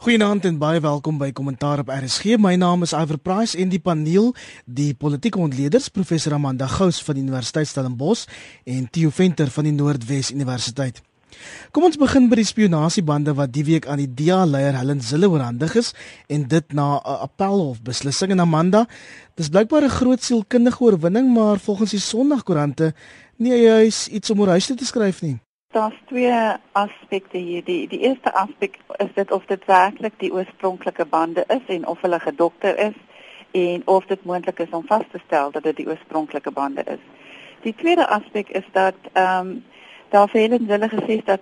Goeienaand en baie welkom by Kommentaar op RSG. My naam is Iver Price en die paneel, die politieke ontleeders professor Amanda Gous van die Universiteit Stellenbosch en Theo Venter van die Noordwes Universiteit. Kom ons begin by die spionasiebande wat die week aan die DA leier Helen Zille oorhandig is en dit na 'n appelhof beslissing en Amanda. Dis blykbaar 'n groot sielkundige oorwinning, maar volgens die Sondagkoerante nie juis iets om oor huis te skryf nie. Daar's twee aspekte hier. Die die eerste aspek is dit of dit werklik die oorspronklike bande is en of hulle gedokter is en of dit moontlik is om vas te stel dat dit die oorspronklike bande is. Die tweede aspek is dat ehm um, daar vele hulle gesê dat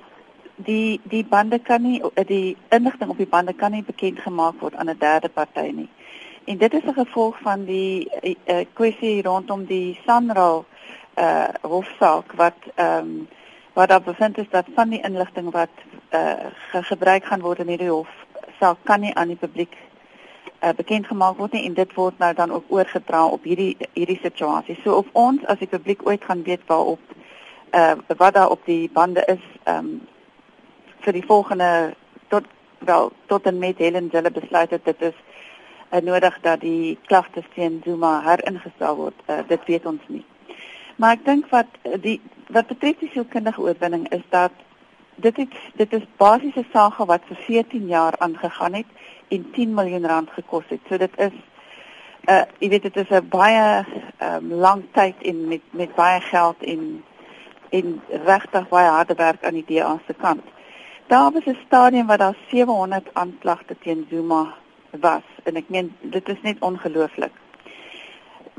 die die bande kan nie die inligting op die bande kan nie bekend gemaak word aan 'n derde party nie. En dit is 'n gevolg van die uh, kwessie rondom die Sanral uh hofsaak wat ehm um, wat daar bevind is dat van die inligting wat uh, gebruik gaan word in hierdie hof sal kan nie aan die publiek uh, bekend gemaak word nie en dit word nou dan ook oorgedra op hierdie hierdie situasie. So of ons as die publiek ooit gaan weet waarop uh, wat daar op die bande is um, vir die volgende tot wel tot en met Helen hulle besluit het dit is uh, nodig dat die klagtes teen Zuma heringestel word. Uh, dit weet ons nie. Maar ek dink wat die wat betref die sielkundige oorwinning is dat dit het, dit is basiese sake wat vir 14 jaar aangegaan het en 10 miljoen rand gekos het. So dit is uh jy weet dit is 'n baie um, lang tyd en met met baie geld en en regtig baie harde werk aan die DA se kant. Daar was 'n stadium waar daar 700 aanklagte teen Zuma was en ek meen dit is net ongelooflik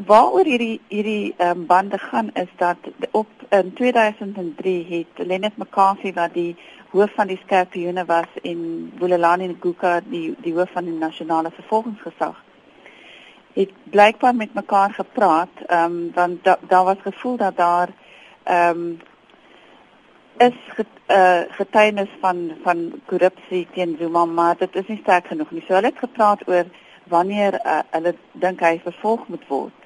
waaroor hierdie hierdie um, bande gaan is dat op in 2003 het Lenet McCarthy wat die hoof van die skerpioene was en Bulelani Nguka die die hoof van die nasionale vervolgingsgesag het blykbaar met mekaar gepraat ehm um, want daar da was gevoel dat daar ehm um, is get, uh, getuienis van van korrupsie teen Zuma maar dit is nie sterk genoeg nie. So hulle het gepraat oor wanneer uh, hulle dink hy vervolg moet word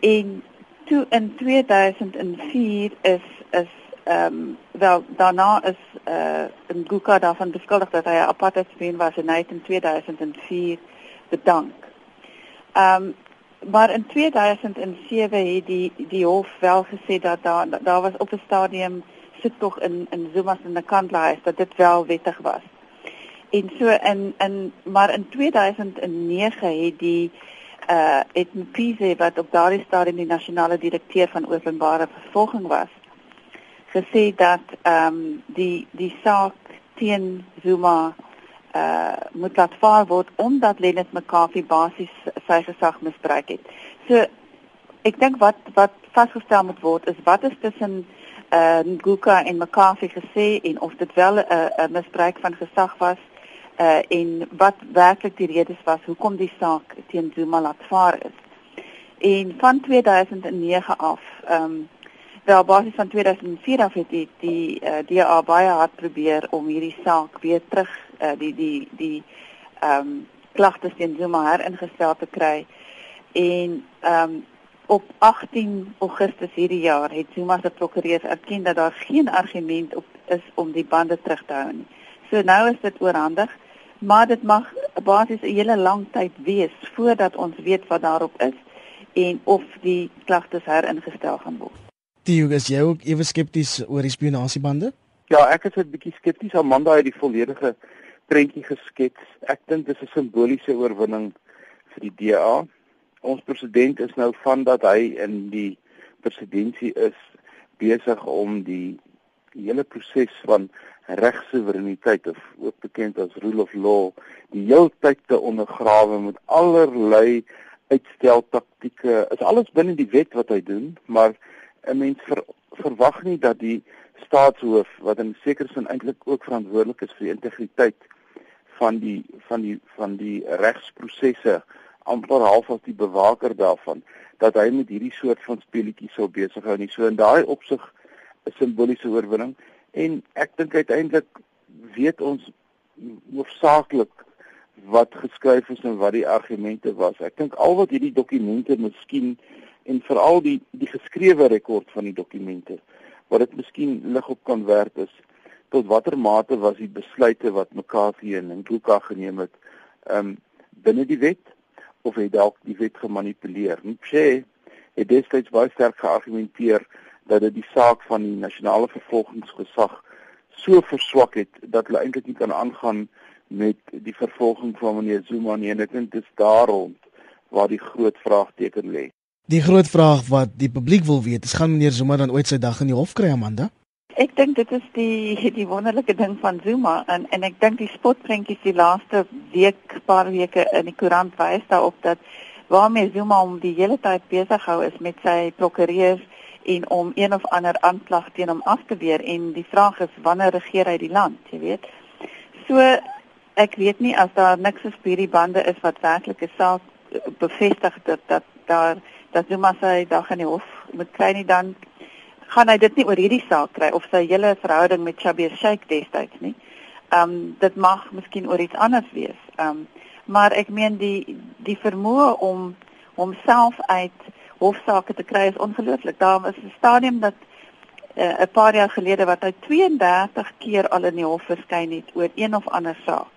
En toe in 2004 is is ehm um, wel daarna is uh in Guka daarvan beskuldig dat hy apartheid speen was en hy het in 2004 bedank. Ehm um, maar in 2007 het die die hof wel gesê dat daar daar was op 'n stadium sit tog in in Zuma se nakantlaai dat dit wel wettig was. En so in in maar in 2009 het die uh het Mpize wat op daardie stadium die nasionale direkteur van openbare vervolging was gesê dat ehm um, die die saak teen Zuma uh moet laat vaar word omdat Lennet McCarthy basies sy gesag misbruik het. So ek dink wat wat vasgestel moet word is wat is tussen uh Nguka en McCarthy gesê en of dit wel 'n uh, misbruik van gesag was uh en wat werklik die redes was hoekom die saak teen Zuma laat vaar is. En van 2009 af, ehm um, wel basies van 2004 af het die die uh, DA baie hard probeer om hierdie saak weer terug uh die die die ehm um, klagtes teen Zuma heringestel te kry. En ehm um, op 18 Augustus hierdie jaar het Zuma se prokureur erken dat daar geen argument op is om die bande terug te hou nie. So nou is dit oorhandig maar dit mag basies 'n hele lang tyd wees voordat ons weet wat daarop is en of die klagtes heringestel gaan word. Theo, is jy ook ewe skepties oor die spionasiebande? Ja, ek is 'n bietjie skepties. Amanda het die volledige prentjie geskets. Ek dink dis 'n simboliese oorwinning vir die DA. Ons president is nou van dat hy in die presidentskap is besig om die hele proses van regsoevereiniteit of ook bekend as rule of law die heeltyd te ondergrawe met allerlei uitsteltaktieke. Is alles binne die wet wat hy doen, maar 'n mens ver, verwag nie dat die staatshoof wat in sekere sin eintlik ook verantwoordelik is vir die integriteit van die van die van die regsprosesse amper half as die bewaker daarvan dat hy met hierdie soort van speletjies sou besig hou nie. So in daai opsig 'n simboliese oorwinning en ek dink uiteindelik weet ons hoofsaaklik wat geskryf is en wat die argumente was. Ek dink al wat hierdie dokumente miskien en veral die die geskrewe rekord van die dokumente wat dit miskien lig op kan werp is tot watter mate was die besluite wat McCarthy en Nkuka geneem het um binne die wet of het dalk die wet gemanipuleer. Mpshe het destyds baie sterk geargumenteer dat dit die saak van die nasionale vervolgingsgesag so verswak het dat hulle eintlik nie kan aangaan met die vervolging van meneer Zuma nie en ek dink dit is daarom waar die groot vraagteken lê. Die groot vraag wat die publiek wil weet, is gaan meneer Zuma dan ooit sy dag in die hof kry, Amanda? Ek dink dit is die die wonderlike ding van Zuma en en ek dink die spotprentjies die laaste week, paar weke in die koerant wys daarop dat waarmee Zuma om die hele tyd besig hou is met sy prokureurs en om een of ander aanklag teen hom af te weer en die vraag is wanneer regeer hy die land, jy weet. So ek weet nie as daar niks op hierdie bande is wat werklik 'n saak bevestig dat dat daar dat Zuma sy dag in die hof moet kry nie dan gaan hy dit nie oor hierdie saak kry of sy hele verhouding met Chabir Sheikh destyds nie. Ehm um, dit mag miskien oor iets anders wees. Ehm um, maar ek meen die die vermoë om homself uit hofsaake te kry is ongelooflik. Daar was 'n stadium dat eh, 'n uh, paar jaar gelede wat hy 32 keer al in die hof verskyn het oor een of ander saak.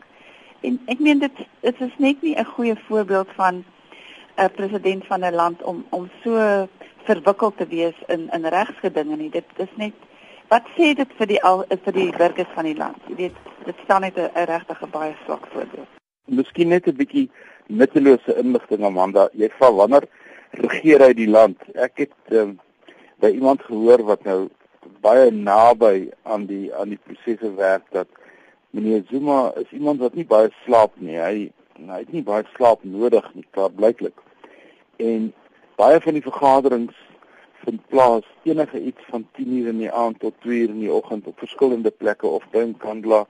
En ek meen dit dit is net nie 'n goeie voorbeeld van 'n president van 'n land om om so verwikkeld te wees in in regsgedinge nie. Dit is net wat sê dit vir die al vir die burgers van die land. Jy weet, dit staan net 'n regtige baie swak voorbeeld. Miskien net 'n bietjie nuttelose inligting Amanda. Jy vra wanneer regeer hy die land? Ek het um, by iemand gehoor wat nou baie naby aan die aan die prosesse werk dat meneer Zuma is iemand wat nie baie slaap nie. Hy hy het nie baie slaap nodig nie, klaar blyklik. En baie van die vergaderings vind plaas enige iets van 10:00 in die aand tot 2:00 in die oggend op verskillende plekke of by Kandla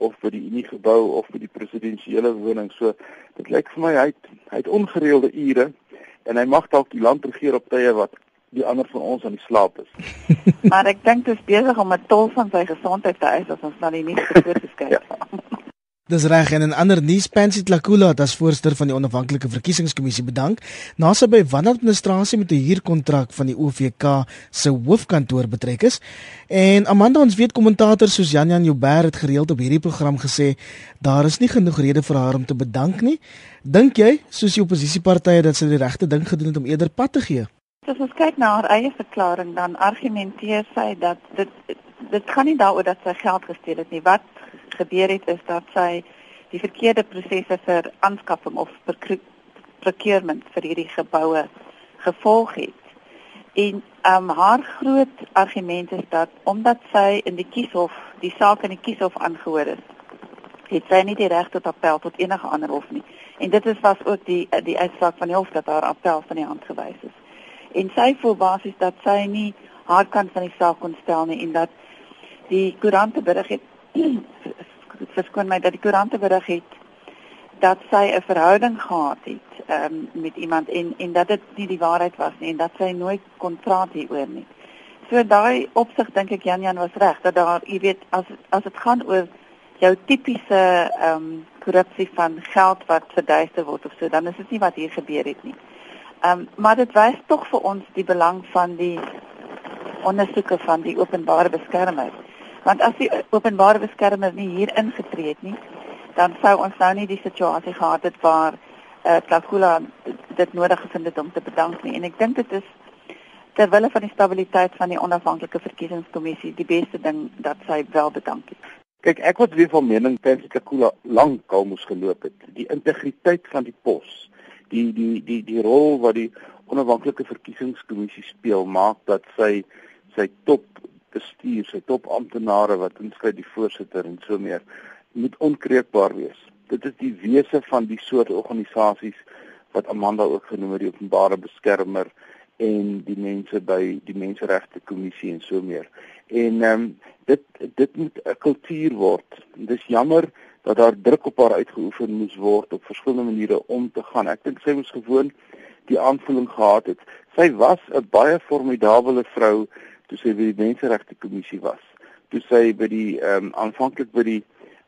of by die Unie gebou of by die presidensiële woning. So dit lyk vir my hy het, hy het ongereelde ure en hy mag dalk die land regeer op tye wat die ander van ons aan die slaap is. maar ek dink dit is besig om 'n tol van sy gesondheid te eis as ons na die nuus gekyk het. ja. Dis reg en 'n ander nuus Pansy Tlakula het as voorsteur van die onafhanklike verkiesingskommissie bedank na sy by wanadministrasie met 'n huurkontrak van die OVK se hoofkantoor betrek is. En Amanda ons weet kommentators soos Jan Jan Joubert het gereeld op hierdie program gesê daar is nie genoeg rede vir haar om te bedank nie. Dink jy soos die oppositiepartye dat sy die regte ding gedoen het om eerder pad te gee? As ons kyk na haar eie verklaring dan argumenteer sy dat dit dit kan nie daaroor dat sy geld gesteel het nie. Wat gebeur het is dat sy die verkeerde prosesse vir aanskaffing of procurement vir hierdie geboue gevolg het. En um, haar groot argument is dat omdat sy in die kieshof die saak in die kieshof aangehoor is, het sy nie die reg tot appel tot enige ander hof nie. En dit is was ook die die uitspraak van die hof dat haar appel van die hand gewys is. En sy voel basies dat sy nie haar kant van die saak kon stel nie en dat die koerante berig het verskoon my dat die koerante berig het dat sy 'n verhouding gehad het um, met iemand en en dat dit nie die waarheid was nie en dat sy nooit kon praat hieroor nie. So daai opsig dink ek Jan Jan was reg dat daar jy weet as as dit gaan oor jou tipiese ehm um, korrupsie van geld wat verduister word of so dan is dit nie wat hier gebeur het nie. Ehm um, maar dit wys tog vir ons die belang van die ondersoeke van die openbare beskermer want as die openbare beskermer nie hier ingetree het nie dan sou ons nou nie die situasie gehad het waar eh uh, Tlakula dit nodig gevind het om te bedank nie en ek dink dit is ter wille van die stabiliteit van die onafhanklike verkiesingskommissie die beste ding dat sy wel bedank het. Kyk, ek was weer van mening Percy Tlakula lank al moes geloop het. Die integriteit van die pos, die die die die rol wat die onafhanklike verkiesingskommissie speel, maak dat sy sy top bestuur, sy topamptenare wat insluit die voorsitter en so meer, moet onkreukbaar wees. Dit is die wese van die soort organisasies wat Amanda ook genoem het, die openbare beskermer en die mense by die menseregte kommissie en so meer. En ehm um, dit dit moet 'n kultuur word. Dis jammer dat daar druk op haar uitgeoefen moes word op verskillende maniere om te gaan. Ek dink sy moes gewoon die aanvoeling gehad het. Sy was 'n baie formidable vrou toe sy by die menseregte kommissie was. Toe sy by die ehm um, aanvanklik by die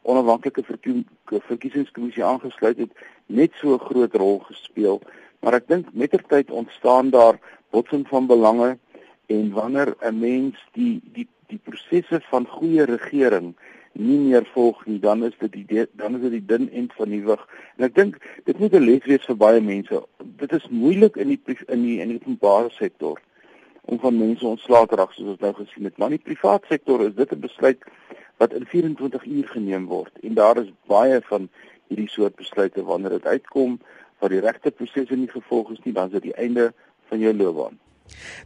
onafhanklike verkiesingskommissie aangesluit het, net so 'n groot rol gespeel. Maar ek dink mettertyd ontstaan daar botsing van belange en wanneer 'n mens die die die prosesse van goeie regering nie meer volg nie, dan is dit die dan is dit die dun end van die wig. En ek dink dit moet 'n les wees vir baie mense. Dit is moeilik in die in die in die openbare sektor om van mense ontslae te raak soos ons nou gesien het. Maar in die private sektor is dit 'n besluit wat in 24 uur geneem word en daar is baie van hierdie soort besluite wanneer dit uitkom waar die regte prosesse nie gevolg is nie, dan is dit die einde van jou loopbaan.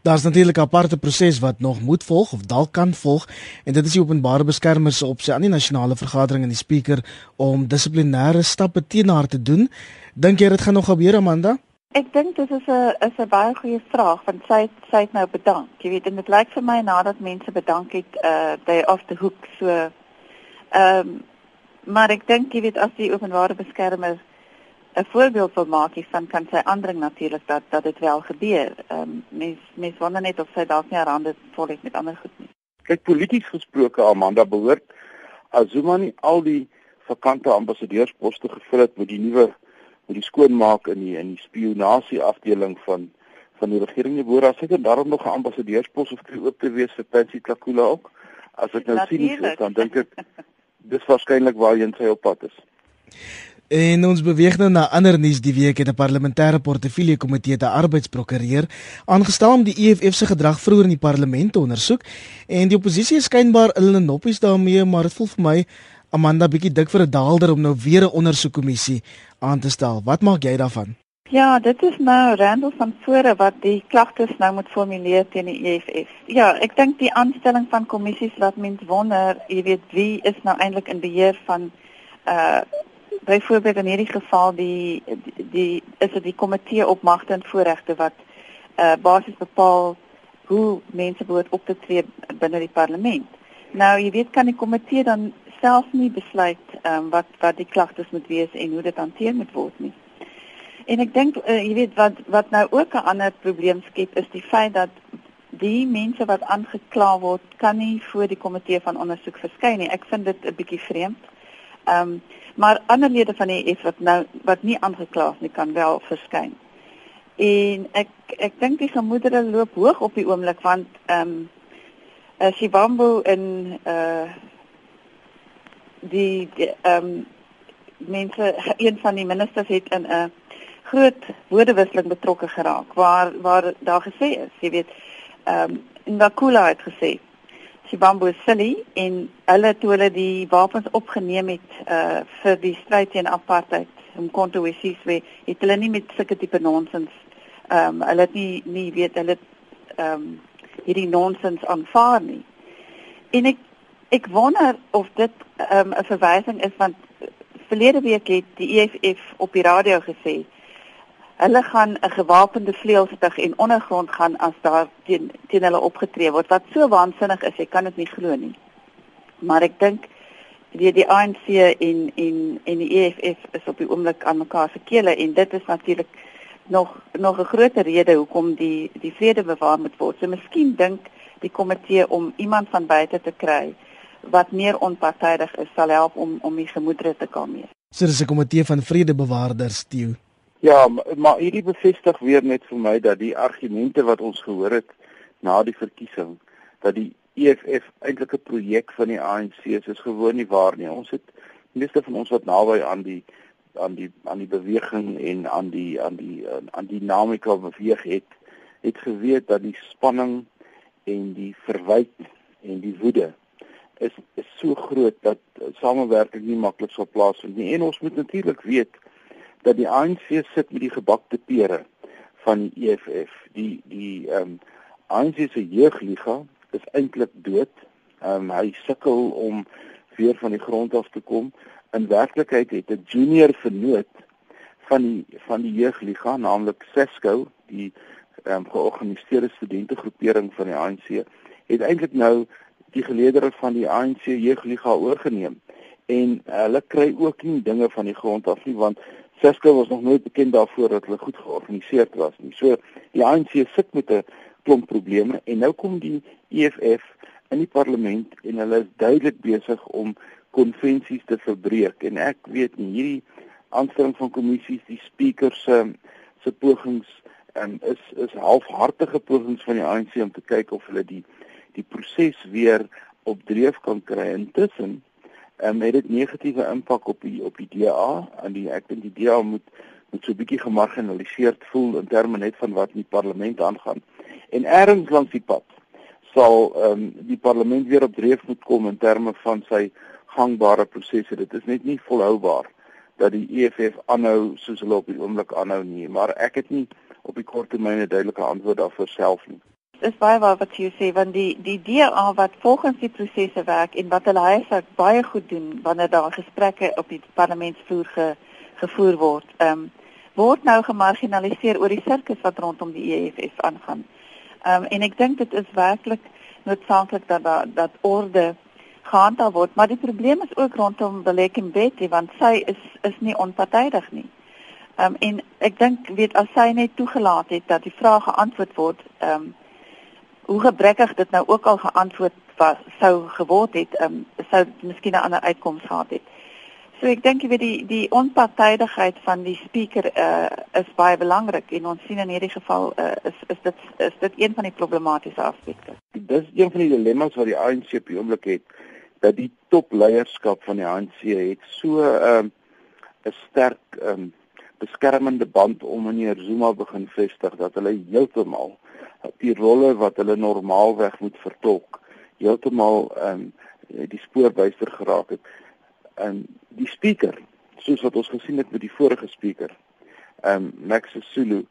Daar's natuurlik 'n aparte proses wat nog moet volg of dalk kan volg en dit is die openbare beskermer se opsie aan die nasionale vergadering en die spreker om dissiplinêre stappe teen haar te doen. Dink jy dit gaan nog gebeur Amanda? Ek dink dit is 'n is 'n baie goeie vraag want sy sy het nou bedank. Jy weet en dit lyk vir my nadat mense bedank het uh they off the hook so ehm um, maar ek dink jy weet as die openbare beskermer 'n voorbeeld wil maak hiervan kan sy aandring natuurlik dat dat dit wel gebeur. Ehm um, mens mens wonder net of sy dalk nie haar hande vol het met ander goed nie. Kyk polities gesproke Amanda behoort Azuma nie al die vakante ambassadeursposte gevul het met die nuwe met die skoonmaak in die in die spionasie afdeling van van die regering as hy dan daarom nog 'n ambassadeurspos of kry oop te wees vir Patsy Klakula ook. As ek nou sien dan dink ek dis waarskynlik waar hy in sy op pad is. En ons beweeg nou na ander nuus die week het 'n parlementêre portefeulje komitee te arbeidsprokureur aangestel om die EFF se gedrag vroeër in die parlement te ondersoek en die oppositie is skynbaar hulle noppies daarmee maar dit voel vir my Amanda bietjie dik vir 'n daalder om nou weer 'n ondersoekkommissie aan te stel. Wat maak jy daarvan? Ja, dit is nou Randall van Vore wat die klagtes nou moet formuleer teen die EFF. Ja, ek dink die aanstelling van kommissies laat mens wonder, jy weet, wie is nou eintlik in beheer van uh byvoorbeeld in hierdie geval die die, die is dit die komitee op magte en voorregte wat uh basies bepaal hoe mense behoort op te tree binne die parlement. Nou, jy weet kan die komitee dan self nie besluit ehm um, wat wat die klagtes moet wees en hoe dit hanteer moet word nie. En ek dink uh, jy weet wat wat nou ook 'n ander probleem skep is die feit dat die mense wat aangekla word kan nie voor die komitee van ondersoek verskyn nie. Ek vind dit 'n bietjie vreemd. Ehm um, maar ander lede van die EFF wat nou wat nie aangekla is nie kan wel verskyn. En ek ek dink die gemoedere loop hoog op die oomblik want ehm um, uh, Sibambo in uh die ehm um, mense een van die ministers het in 'n groot woordewisseling betrokke geraak waar waar daar gesê is, jy weet, ehm um, Ngakula het gesê Sibambo Silly en hulle toe hulle die wapens opgeneem het uh vir die stryd teen apartheid om konto Wesizwe het hulle nie met sulke tipe nonsens ehm um, hulle het nie nie weet hulle ehm um, hierdie nonsens aanvaar nie. En ek ek wonder of dit ehm um, 'n verwysing is want verlede week het die EFF op die radio gesê hulle gaan 'n gewapende vleuelstig en ondergrond gaan as daar teen teen hulle opgetree word wat so waansinnig is jy kan dit nie glo nie. Maar ek dink die die ANC en en en die EFF is op die oomblik aan mekaar se kele en dit is natuurlik nog nog 'n groter rede hoekom die die vrede bewaar moet word. So miskien dink die komitee om iemand van buite te kry wat meer onpartydig is sal help om om die gemoedere te kalmeer. So dis 'n komitee van vredebewaarders, Theo. Ja, maar, maar hierdie bevestig weer net vir my dat die argumente wat ons gehoor het na die verkiesing dat die EFF eintlik 'n projek van die ANC is, is gewoon nie waar nie. Ons het meeste van ons wat naby aan die aan die aan die beweging en aan die aan die aan die dinamika beweeg het, het geweet dat die spanning en die verwyte en die woede is is so groot dat samewerking nie maklik sou plaasvind nie. En ons moet natuurlik weet dat die ANC sit met die gebakte pere van die EFF. Die die ehm um, ANC se jeugliga is eintlik dood. Ehm um, hy sukkel om weer van die grond af te kom. In werklikheid het 'n junior vernoot van die van die jeugliga, naamlik Sesco, die ehm um, georganiseerde studentegroepering van die ANC, het eintlik nou die geleedere van die ANC jeugliga oorgeneem en hulle kry ook nie dinge van die grond af nie want Sesko was nog nooit bekend daarvoor dat hulle goed georganiseerd was nie. So die ANC sit met 'n klomp probleme en nou kom die EFF in die parlement en hulle is duidelik besig om konvensies te verbreek en ek weet nie hierdie aanstelling van kommissies, die speaker se se pogings en is is halfhartige pogings van die ANC om te kyk of hulle die die proses weer op dreef kan kry. Intussen um, het dit negatiewe impak op die op die DA en die ek dink die DA moet moet so 'n bietjie gemarginaliseerd voel in terme net van wat in die parlement aangaan. En ergens langs die pad sal um, die parlement weer op dreef moet kom in terme van sy gangbare prosesse. Dit is net nie volhoubaar dat die EFF aanhou soos hulle op die oomblik aanhou nie. Maar ek het nie op die kort termyn 'n duidelike antwoord daarvoor self nie Dis baie waar wat jy sê want die die DA wat volgens die prosesse werk en wat hulle huiswerk baie goed doen wanneer daar gesprekke op die parlementsvloer ge, gevoer word. Ehm um, word nou gemarginaliseer oor die sirkus wat rondom die EFF aangaan. Ehm um, en ek dink dit is werklik noodsaaklik dat dat, dat orde gehandhaaf word, maar die probleem is ook rondom Belekem Betty want sy is is nie onpartydig nie. Ehm um, en ek dink weet as sy net toegelaat het dat die vrae geantwoord word, ehm um, hoe gebrekkig dit nou ook al geantwoord was sou geword het, um, sou miskien 'n ander uitkoms gehad het. So ek dink jy weet die die onpartydigheid van die speaker uh, is baie belangrik en ons sien in hierdie geval uh, is is dit is dit een van die problematiese aspekte. Dis een van die dilemma's wat die ANC op die oomblik het dat die topleierskap van die ANC het so 'n um, 'n sterk um, beskermende band om meneer Zuma begin vestig dat hulle heeltemal die rolle wat hulle normaalweg moet vertolk heeltemal in um, die spoorbuister geraak het. En die speaker, soos wat ons gesien het met die vorige speaker, ehm um, Max Sulu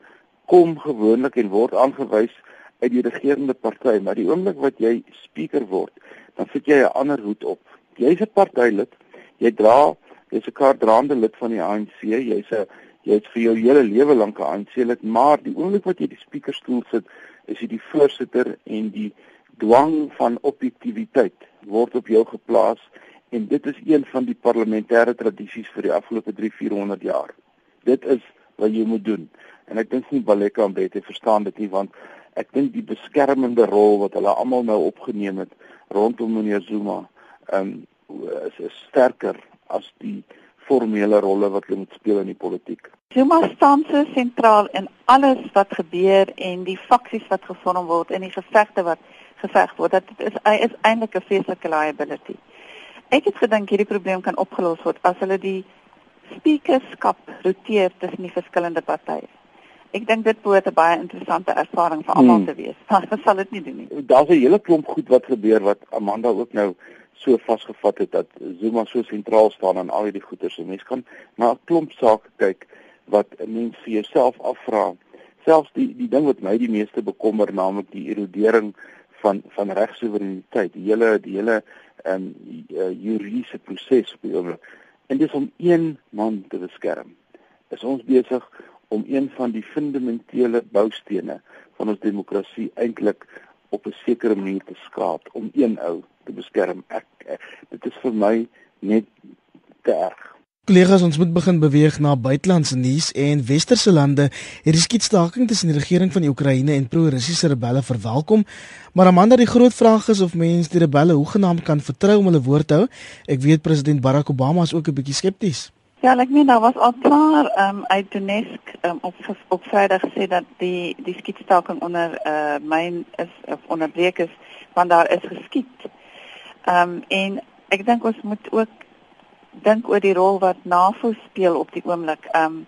kom gewoonlik en word aangewys uit die regerende party, maar die oomblik wat jy speaker word, dan sit jy 'n ander hoed op. Jy's 'n partylid, jy dra jy's 'n kaartdraande lid van die ANC, jy's 'n jy's vir jou hele lewe lank 'n ANC lid, maar die oomblik wat jy die speakerstoel sit, is jy die voorsitter en die dwang van objektiviteit word op jou geplaas en dit is een van die parlementêre tradisies vir die afgelope 3-400 jaar. Dit is wat jy moet doen. En ek dink nie Baleka en Bette verstaan dit nie want ek dink die beskermende rol wat hulle almal nou opgeneem het rondom meneer Zuma, ehm um, is, is sterker as die formele rolle wat hulle moet speel in die politiek. Zuma staan so sentraal in alles wat gebeur en die faksies wat gevorm word en die gevegte wat geveg word. Dit is hy is eintlik 'n feeslike liability. Ek het gedink hierdie probleem kan opgelos word as hulle die speakerskap roteer tussen die verskillende partye. Ek dink dit behoort 'n baie interessante ervaring vir almal hmm. te wees. Maar dit sal dit nie doen nie. Daar's 'n hele klomp goed wat gebeur wat Amanda ook nou so vasgevat het dat Zuma so sentraal staan aan al hierdie goeie se. Mense kan na 'n klomp sake kyk wat 'n mens vir jouself afvra. Selfs die die ding wat my die meeste bekommer, naamlik die erodering van van regsoevereiniteit, die hele die hele ehm um, uh, juridiese proses op die oomblik. En dis om een man te beskerm. Is ons besig om een van die fundamentele boustene van ons demokrasie eintlik op 'n sekere manier te skaap om een ou te beskerm. Ek, ek dit is vir my net te erg. Kollegas, ons moet begin beweeg na buitelandse nuus en westerse lande. Hierdie skietstaking tussen die regering van die Oekraïne en pro-Russiese rebelle verwelkom, maar Amanda, die groot vraag is of mense die rebelle hoegenaamd kan vertrou om hulle woord te hou. Ek weet president Barack Obama is ook 'n bietjie skepties. Ja, ek meen daar was al klaar um, uit Donetsk um, op op Vrydag gesê dat die die skietstaking onder uh, myn is of onderbreek is want daar is geskiet. Ehm um, en ek dink ons moet ook dink oor die rol wat NAVO speel op die oomblik. Ehm um,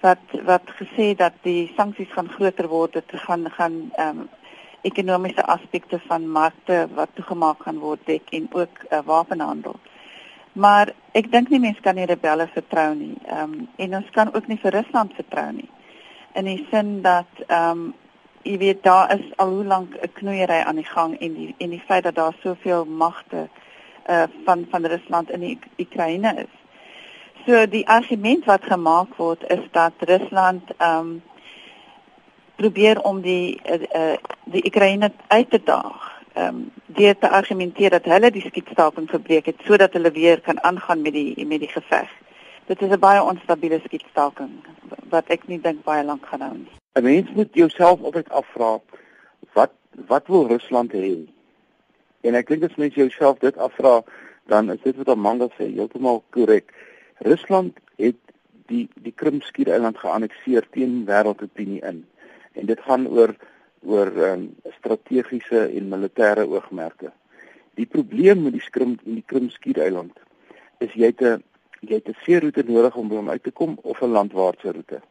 wat wat gesê dat die sanksies gaan groter word, dit gaan gaan ehm um, ekonomiese aspekte van markte wat toegemaak gaan word dek en ook uh, wapenhandel. Maar ek dink nie mense kan die rebelle vertrou nie. Ehm um, en ons kan ook nie vir Rusland vertrou nie. In die sin dat ehm um, jy weet daar is al hoe lank 'n knoeiery aan die gang en die en die feit dat daar soveel magte uh van van Rusland in die Oekraïne is. So die argument wat gemaak word is dat Rusland ehm um, probeer om die uh, uh die Oekraïne uit te daag ehm um, deur te argumenteer dat hulle die skietstaking verbreek het sodat hulle weer kan aangaan met die met die geveg. Dit is 'n baie onstabiele skietstaking wat ek nie dink baie lank gaan hou nie. 'n Mens moet jouself altyd afvra wat wat wil Rusland hê? En ek dink as mens jouself dit afvra, dan is dit wat Amanda sê heeltemal korrek. Rusland het die die Krimskiereiland geannekteer teen wêreldopinie in. En dit gaan oor oor um, strategiese en militêre oogmerke. Die probleem met die skrim in die Krimskiereiland is jy het 'n jy het 'n seeroete nodig om by hom uit te kom of 'n landwaartse roete.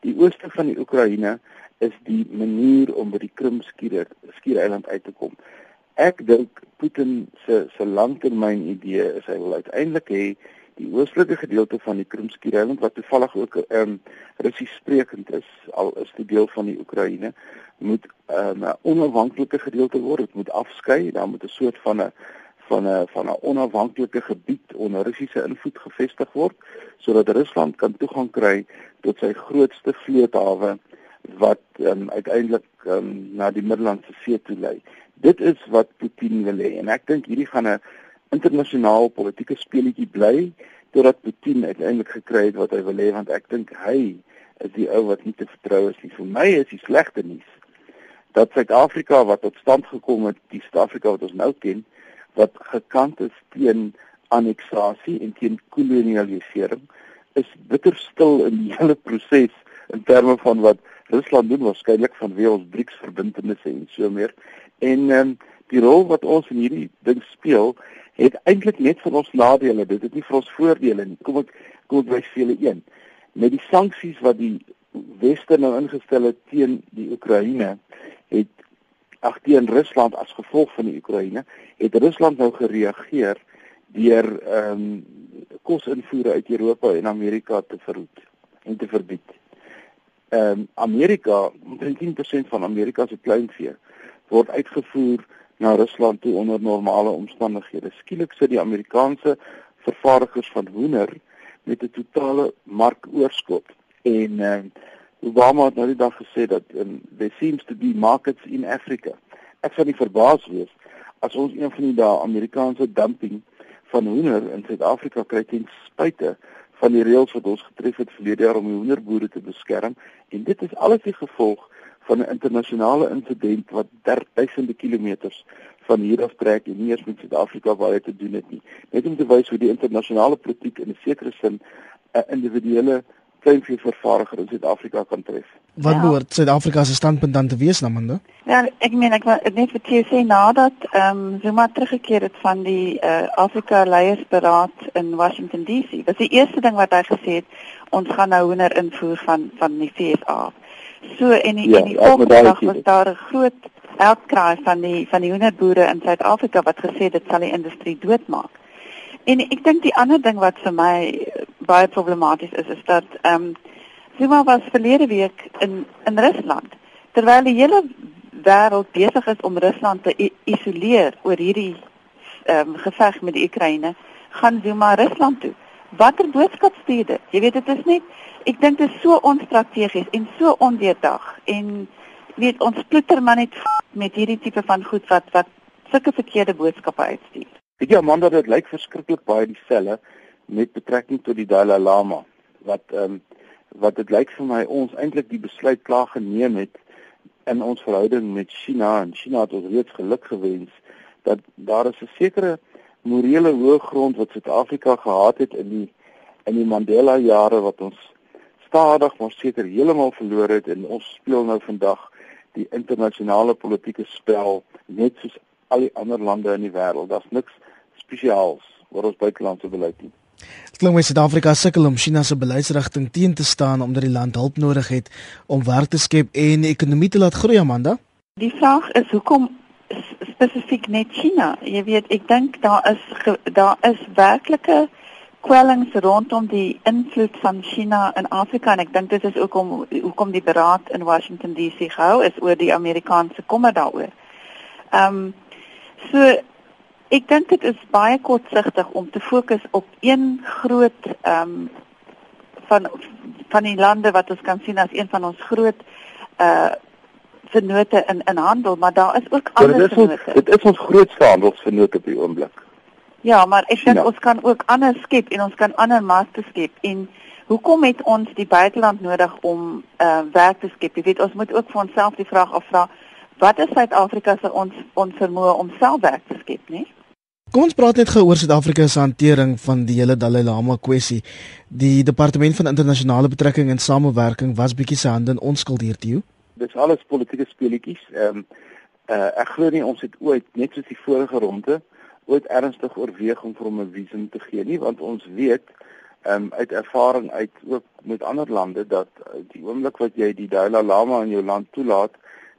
Die ooste van die Oekraïne is die manier om by die Krimskiereiland uit te kom. Ek dink Putin se se langtermyn idee is hy wil uiteindelik hê die oostelike gedeelte van die Krimskiereiland wat toevallig ook 'n um, Russies sprekend is, al is dit deel van die Oekraïne, moet ehm, 'n um, onafhanklike gedeelte word. Dit moet afskei, daar moet 'n soort van 'n van 'n van 'n onafhanklike gebied onder Russiese invloed gevestig word sodat Rusland kan toegang kry tot sy grootste vloothawe wat um, uiteindelik um, na die Middellandse See toe lei. Dit is wat Putin wil hê en ek dink hierdie gaan 'n internasionaal politieke speletjie bly totdat Putin uiteindelik gekry het wat hy wil hê want ek dink hy is die ou wat nie te vertrou is nie. Vir my is die slegte nuus dat Suid-Afrika wat tot stand gekom het, die Suid-Afrika wat ons nou ken, wat gekant is teen anneksasie en teen kolonialisering, is bitter stil in die hele proses in terme van wat Rusland doen waarskynlik vanweë ons BRICS-verbintenisse en so meer. En ehm um, die rol wat ons in hierdie ding speel het eintlik net vir ons nadele. Dit het nie vir ons voordele nie. Kom ek kom ek wys vir julle een. Met die sanksies wat die weste nou ingestel het teen die Oekraïne, het ag teen Rusland as gevolg van die Oekraïne, het Rusland nou gereageer deur ehm um, kosinvoere uit Europa en Amerika te verhoed en te verbied. Ehm um, Amerika, 10% van Amerika se kleinvee word uitgevoer na Rusland toe onder normale omstandighede. Skielik sit die Amerikaanse vervaardigers van hoender met 'n totale markoorskot en uh, Obama het nou die dag gesê dat um, there seems to be markets in Africa. Ek sou nie verbaas wees as ons een van die dae Amerikaanse dumping van hoender in Suid-Afrika kry ten spyte van die reëls wat ons getref het verlede jaar om die hoenderboere te beskerm en dit is alles die gevolg van 'n internasionale insident wat duisende kilometers van hier af trek en nie eens met Suid-Afrika baie te doen het nie. Net om te wys hoe die internasionale politiek in 'n sekere sin 'n individuele kleinveevervaardiger in Suid-Afrika kan tref. Wat ja. behoort Suid-Afrika se standpunt dan te wees, Namanda? Ja, ek meen ek wil net vir jou sê nadat ehm um, Zuma teruggekeer het van die uh, Afrika Leiersberaad in Washington DC. Dit is die eerste ding wat hy gesê het, ons gaan nou hoender invoer van van die FSA. So en die, ja, en die volgende dag was daar 'n groot uitkraai van die van die hoenderboere in Suid-Afrika wat gesê dit sal die industrie doodmaak. En ek dink die ander ding wat vir my baie problematies is is dat ehm um, Zuma was verlede week in in Rusland terwyl die hele wêreld besig is om Rusland te isoleer oor hierdie ehm um, geveg met die Oekraïne, gaan Zuma Rusland toe. Watter boodskap stuur dit? Jy weet dit is net ek dink dit is so onstrategies en so ondeurdag en weet ons ploeter maar net met hierdie tipe van goed wat wat sulke verkeerde boodskappe uitstuur. Weet jy Amanda dit lyk verskriklik baie dieselfde met betrekking tot die Dalai Lama wat ehm um, wat dit lyk vir my ons eintlik die besluit klaar geneem het in ons verhouding met China en China het ons reeds geluk gewens dat daar is 'n sekere morele hoë grond wat Suid-Afrika gehad het in die in die Mandela jare wat ons stadig maar seker heeltemal verloor het en ons speel nou vandag die internasionale politieke spel net soos al die ander lande in die wêreld. Daar's niks spesiaals oor ons buitelandse beleid nie. Dit klink my Suid-Afrika sukkel om China se beleidsrigting teen te staan omdat die land hulp nodig het om werk te skep en die ekonomie te laat groei, Amanda. Die vraag is hoekom spesifiek net China? Jy weet, ek dink daar is daar is werklike kwellings rondom die invloed van China in Afrika en ek dink dit is ook om hoekom die beraad in Washington DC gehou is oor die Amerikaanse kommer daaroor. Ehm um, so ek dink dit is baie kortsigtig om te fokus op een groot ehm um, van van die lande wat ons kan sien as een van ons groot uh vennote in in handel, maar daar is ook ander vennote. Dit is ons grootste handelsvennote op die oomblik. Ja, maar ek dink ons kan ook ander skep en ons kan ander markte skep en hoekom het ons die buiteland nodig om uh werk te skep? Jy weet, ons moet ook vir onsself die vraag afvra, wat is Suid-Afrika se ons ons vermoë om self werk te skep, né? Kom ons praat net gou oor Suid-Afrika se hantering van die hele Dalai Lama kwessie. Die departement van internasionale betrekking en samewerking was bietjie se hande in onskuld hiertoe. Dis alles politieke speletjies. Ehm um, uh, ek glo nie ons het ooit net soos die vorige ronde ooit ernstig oorweeg om vir hom 'n visum te gee nie, want ons weet ehm um, uit ervaring uit ook met ander lande dat uh, die oomblik wat jy die Dalai Lama in jou land toelaat,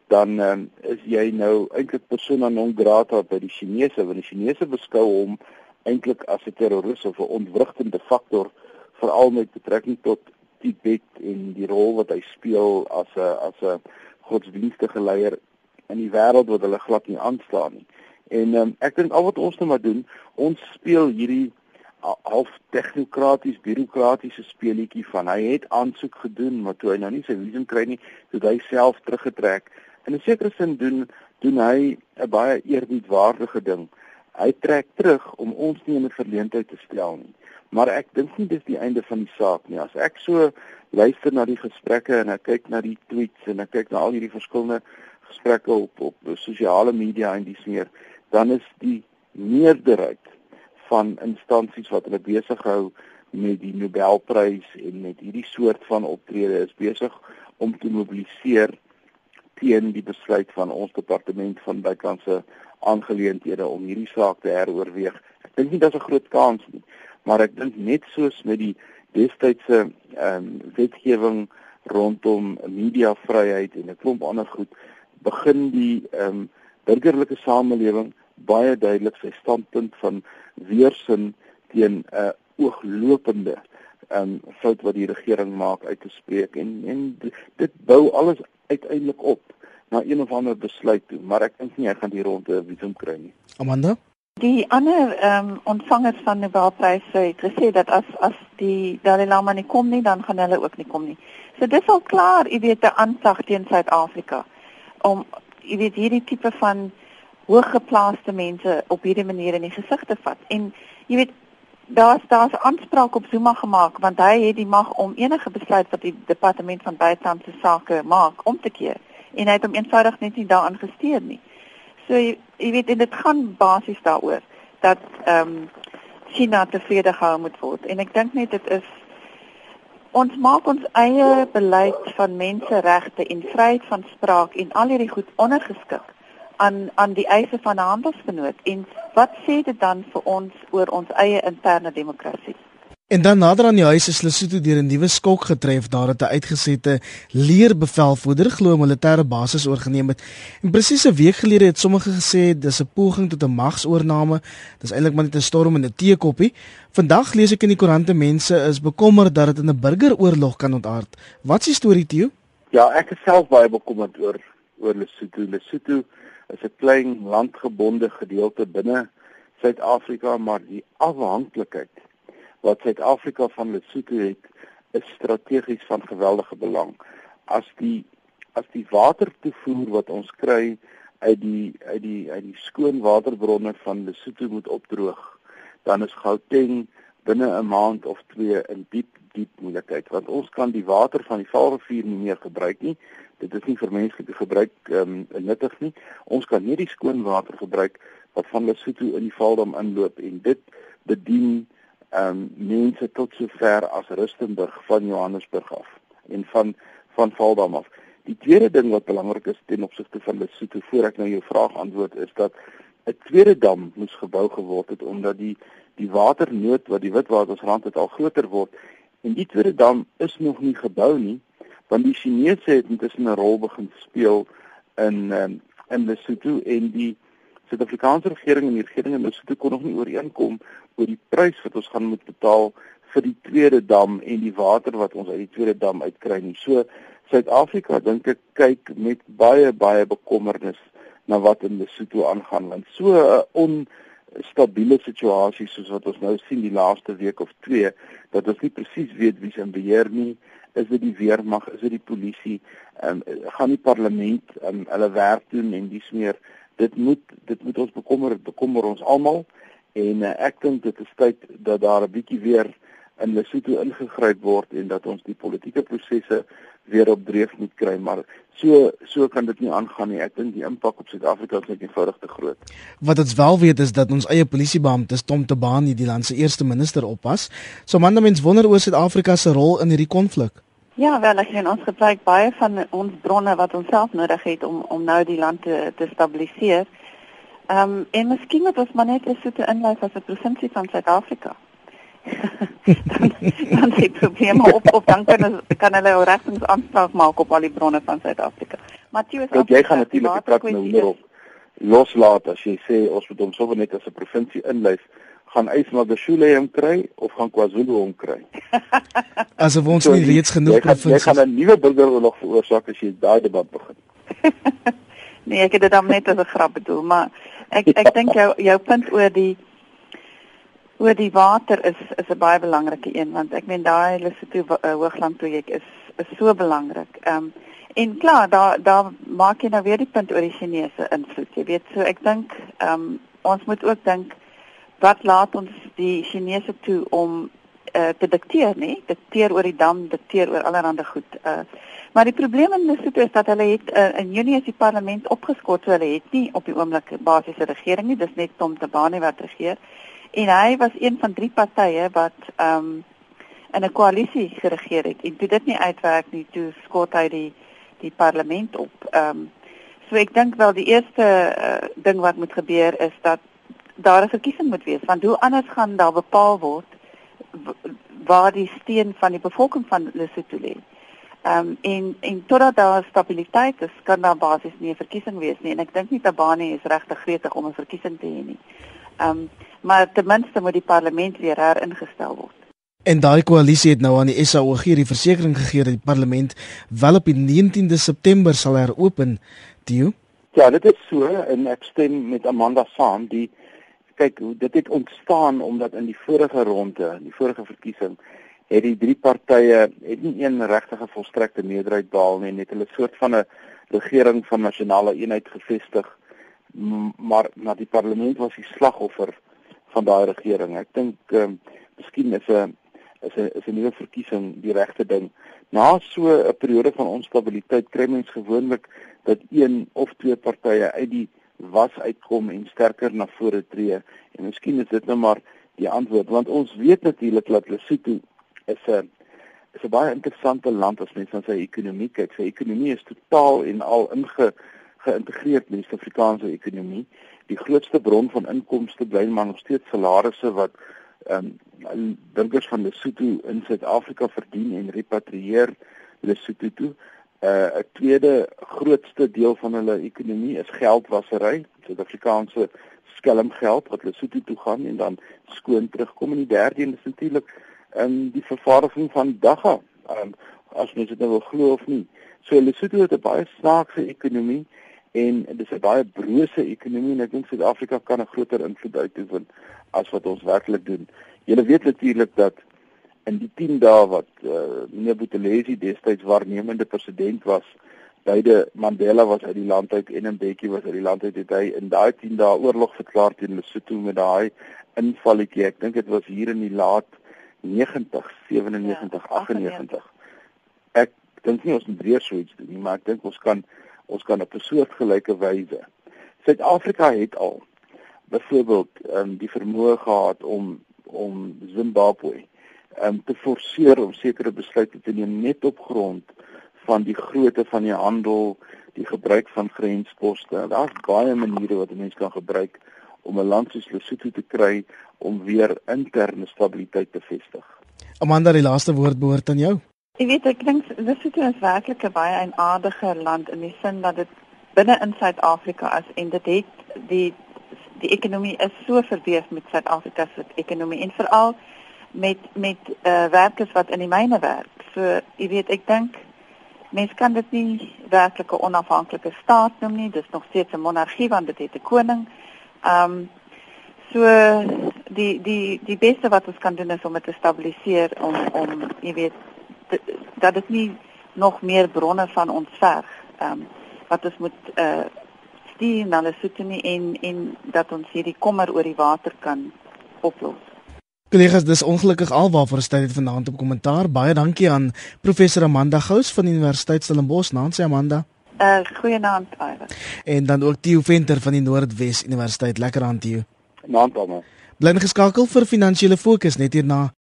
dan um, is jy nou eintlik persona non grata by die Chinese, want die Chinese beskou hom eintlik as 'n terroris of 'n ontwrigtende faktor veral met betrekking tot Tibet en die rol wat hy speel as 'n as 'n godsdienstige leier in die wêreld wat hulle glad nie aanstaan nie. En um, ek dink al wat ons nou maar doen, ons speel hierdie half tegnokraties bureaukratiese speletjie van hy het aansoek gedoen maar toe hy nou nie sy visum kry nie, het hy self teruggetrek. In 'n sekere sin doen doen hy 'n baie eerbiedwaardige ding. Hy trek terug om ons nie in 'n verleentheid te stel nie. Maar ek dink nie dis die einde van die saak nie. As ek so luister na die gesprekke en ek kyk na die tweets en ek kyk na al hierdie verskillende gesprekke op op sosiale media en dis meer, dan is die meerderheid van instansies wat hulle besig hou met die Nobelprys en met hierdie soort van optrede is besig om te mobiliseer teen die besluit van ons departement van buitelandse aangeleenthede om hierdie saak te heroorweeg. Ek dink nie dit is 'n groot kans nie, maar ek dink net soos met die destydse ehm um, wetgewing rondom mediavryheid en 'n klomp ander goed begin die ehm um, burgerlike samelewing baie duidelik sy standpunt van weersin teen 'n uh, ooglopende um, fout wat die regering maak uit te spreek en en dit bou alles uiteindelik op na een of ander besluit toe maar ek dink nie hy gaan die ronde visum kry nie Amanda Die ander ehm um, ontvangers van Nobelpryse het gesê dat as as die Dalai Lama nie kom nie, dan gaan hulle ook nie kom nie. So dis al klaar, jy weet, 'n aanslag teen Suid-Afrika om jy weet hierdie tipe van hooggeplaaste mense op hierdie manier in die gesig te vat. En jy weet daar's daar's aanspraak op Zuma gemaak want hy het die mag om enige besluit wat die departement van buitelandse sake maak om te keer. En hy het hom eenvoudig net nie daaraan gesteer nie. So jy, jy weet en dit gaan basies daaroor dat ehm um, China tevrede gehou moet word. En ek dink net dit is ons maak ons eie beleid van menseregte en vryheid van spraak en al hierdie goed ondergeskik aan aan die eise van 'n handelsgenoot en wat sê dit dan vir ons oor ons eie interne demokrasie? En dan nader aan die huis is Lesotho deur 'n nuwe skok getref nadat 'n uitgesette leerbevelvoerder glo militêre basis oorgeneem het. En presies 'n week gelede het sommige gesê dis 'n poging tot 'n magsoorname. Dis eintlik maar net 'n storm in 'n teekoppie. Vandag lees ek in die koerante mense is bekommerd dat dit in 'n burgeroorlog kan ontaard. Wat is die storie, Theo? Ja, ek is self baie bekommerd oor oor Lesotho. Lesotho is 'n klein landgebonde gedeelte binne Suid-Afrika, maar die afhanklikheid wat Suid-Afrika van Lesotho het, is strategies van geweldige belang. As die as die watertoevoer wat ons kry uit die uit die uit die skoon waterbronne van Lesotho moet opdroog, dan is Gauteng binne 'n maand of twee in diep diep moeilikheid want ons kan die water van die Vaalrivier nie meer gebruik nie dit is nie vir menslike gebruik ehm um, nuttig nie. Ons kan nie die skoon water gebruik wat van Lesotho in die Valdam inloop en dit bedien ehm um, mense tot sover as Rustenburg van Johannesburg af en van van Valdam af. Die tweede ding wat belangrik is ten opsigte van Lesotho voor ek nou jou vraag antwoord is dat 'n tweede dam moes gebou geword het omdat die die waternood wat die Witwatersrand het al groter word en die tweede dam is nog nie gebou nie want die Chinese het intussen 'n rol begin speel in um, in Lesotho en die Suid-Afrikaanse regering en die regering in Lesotho kon nog nie ooreenkom oor die prys wat ons gaan moet betaal vir die tweede dam en die water wat ons uit die tweede dam uitkry nie. So Suid-Afrika dink ek kyk met baie baie bekommernis na wat in Lesotho aangaan want so 'n onstabiele situasie soos wat ons nou sien die laaste week of twee dat ons nie presies weet wie se beheer nie. Is dit die weermag, is dit die polisie, um, gaan die parlement um, hulle werk doen en dis meer. Dit moet dit moet ons bekommer, bekommer ons almal. En uh, ek dink dit is tyd dat daar 'n bietjie weer in Lesotho ingegryp word en dat ons die politieke prosesse weer op dreef moet kry maar so so kan dit nie aangaan nie ek dink die impak op Suid-Afrika is net eenvoudig te groot wat ons wel weet is dat ons eie polisiebeampte Tom Tabane die land se eerste minister oppas so man mens wonder oor Suid-Afrika se rol in hierdie konflik Ja, wel, ek sien ons gebruik baie van ons bronne wat ons self nodig het om om nou die land te, te stabiliseer. Ehm um, en miskien moet ons maar net Lesotho inlyf as 'n provinsie van Suid-Afrika. Dan dan se probleme op op dan kan kan hulle regtens aanspraak maak op al die bronne van Suid-Afrika. Matthew is jy gaan natuurlik die trek nou hierop loslaat as jy sê ons moet hom sommer net as 'n provinsie inlyf gaan Ysmagashule hom kry of gaan KwaZulu hom kry. Asof ons so, nie reeds genoeg provinsies. Jy gaan 'n nuwe burgeroorlog veroorsaak as jy daai debat begin. nee, ek het dit dan net as 'n grap bedoel, maar ek ek dink jou jou punt oor die oor die water is is 'n baie belangrike een want ek meen daai Lesotho uh, hoogland projek is is so belangrik. Ehm um, en klaar, daar daar maak jy nou weer die punt oor die Chinese invloed. Jy weet, so ek dink ehm um, ons moet ook dink wat laat ons die Chinese toe om uh, te dikteer, nê? Dikteer oor die dam, dikteer oor allerlei goed. Uh maar die probleem in Lesotho is dat hulle het uh, in Junie is die parlement opgeskort, so hulle het nie op die oomblik basiese regering nie, dis net Tom Tabane wat regeer. En hy was een van drie partye wat ehm um, in 'n koalisie geregeer het. En toe dit nie uitwerk nie, toe skort hy die die parlement op. Ehm um, so ek dink wel die eerste uh, ding wat moet gebeur is dat daar 'n verkiesing moet wees want hoe anders gaan daar bepaal word waar die steun van die bevolking van Lesotho lê. Ehm um, en en totdat daar stabiliteit is, kan daar basies nie 'n verkiesing wees nie en ek dink nie Tabane is regtig gretig om 'n verkiesing te hê nie. Ehm um, maar ten minste moet die parlement weer heringestel word. En daai koalisie het nou aan die SAOG die versekering gegee dat die parlement wel op die 19de September sal heropen. Dio? Ja, dit is so en ek stem met Amanda saam. Die kyk hoe dit het ontstaan omdat in die vorige ronde, in die vorige verkiesing, het die drie partye het nie een regtige volstrekte meerderheid behaal nie, net hulle soort van 'n regering van nasionale eenheid gevestig, maar na die parlement was die slagoffer van daai regering. Ek dink ehm um, miskien is 'n is 'n is 'n nuwe verkiesing die regte ding. Na so 'n periode van onstabiliteit kry mens gewoonlik dat een of twee partye uit die was uitkom en sterker na vore tree en miskien is dit nou maar die antwoord want ons weet natuurlik dat Lesotho is 'n is 'n baie interessante land as mens na sy ekonomie kyk. Sy ekonomie is totaal en al inge geïntegreer in die Suid-Afrikaanse ekonomie. Die grootste bron van inkomste bly maar nog steeds salarisse wat ehm um, burgers van Lesotho in Suid-Afrika verdien en repatrieer Lesotho toe. Uh 'n tweede grootste deel van hulle ekonomie is geldwasery, Suid-Afrikaanse skelmgeld wat Lesotho toe gaan en dan skoon terugkom en die derde is natuurlik in um, die vervaardiging van dagga. Um, as mens dit nou wil glo of nie. So Lesotho het 'n baie snaakse ekonomie en dit is 'n baie brose ekonomie en ek dink Suid-Afrika kan 'n groter invloed uitoefen as wat ons werklik doen. Julle weet natuurlik dat in die 10 dae wat uh, meneer Buthelezi destyds waarnemende president was, beide Mandela was uit die land uit en Mbeki was uit die land uit het hy in daai 10 dae oorlog verklaar teen Lesotho met daai invalletjie. Ek dink dit was hier in die laat 90, 97, ja, 98. Ek dink nie ons moet weer so iets doen nie, maar ek dink ons kan ons kan op 'n soortgelyke wyse. Suid-Afrika het al byvoorbeeld um, die vermoë gehad om om Zimbabwe um, te forceer om sekere besluite te neem net op grond van die grootte van die handel, die gebruik van grensposte. Daar's baie maniere wat 'n mens kan gebruik om 'n land soos Lesotho te kry om weer interne stabiliteit te vestig. Amanda, die laaste woord behoort aan jou. Ek weet ek dink Lesotho is werklik 'n baie eienaardige land in die sin dat dit binne in Suid-Afrika is en dit het die die ekonomie is so verweef met Suid-Afrika se ekonomie en veral met met uh, werkers wat in die myne werk. So jy weet ek dink mense kan dit nie werklik 'n onafhanklike staat noem nie. Dis nog steeds 'n monargie want dit het 'n koning. Ehm um, so die die die beste wat ons kan doen is om dit te stabiliseer om om jy weet dat dit nie nog meer bronne van ons verg. Ehm um, wat ons moet uh stuur na Lesotho en en dat ons hierdie kommer oor die water kan oplos. Kollegas, dis ongelukkig alwaarvoor ons tyd vanaand op kommentaar. Baie dankie aan professor Amanda Gous van die Universiteit Stellenbosch. Nancy Amanda. Uh goeienaand, Iver. En dan ook Theo Venter van die Noordwes Universiteit. Lekker aan Theo. Naand almal. Bly geskakel vir finansiële fokus net hierna.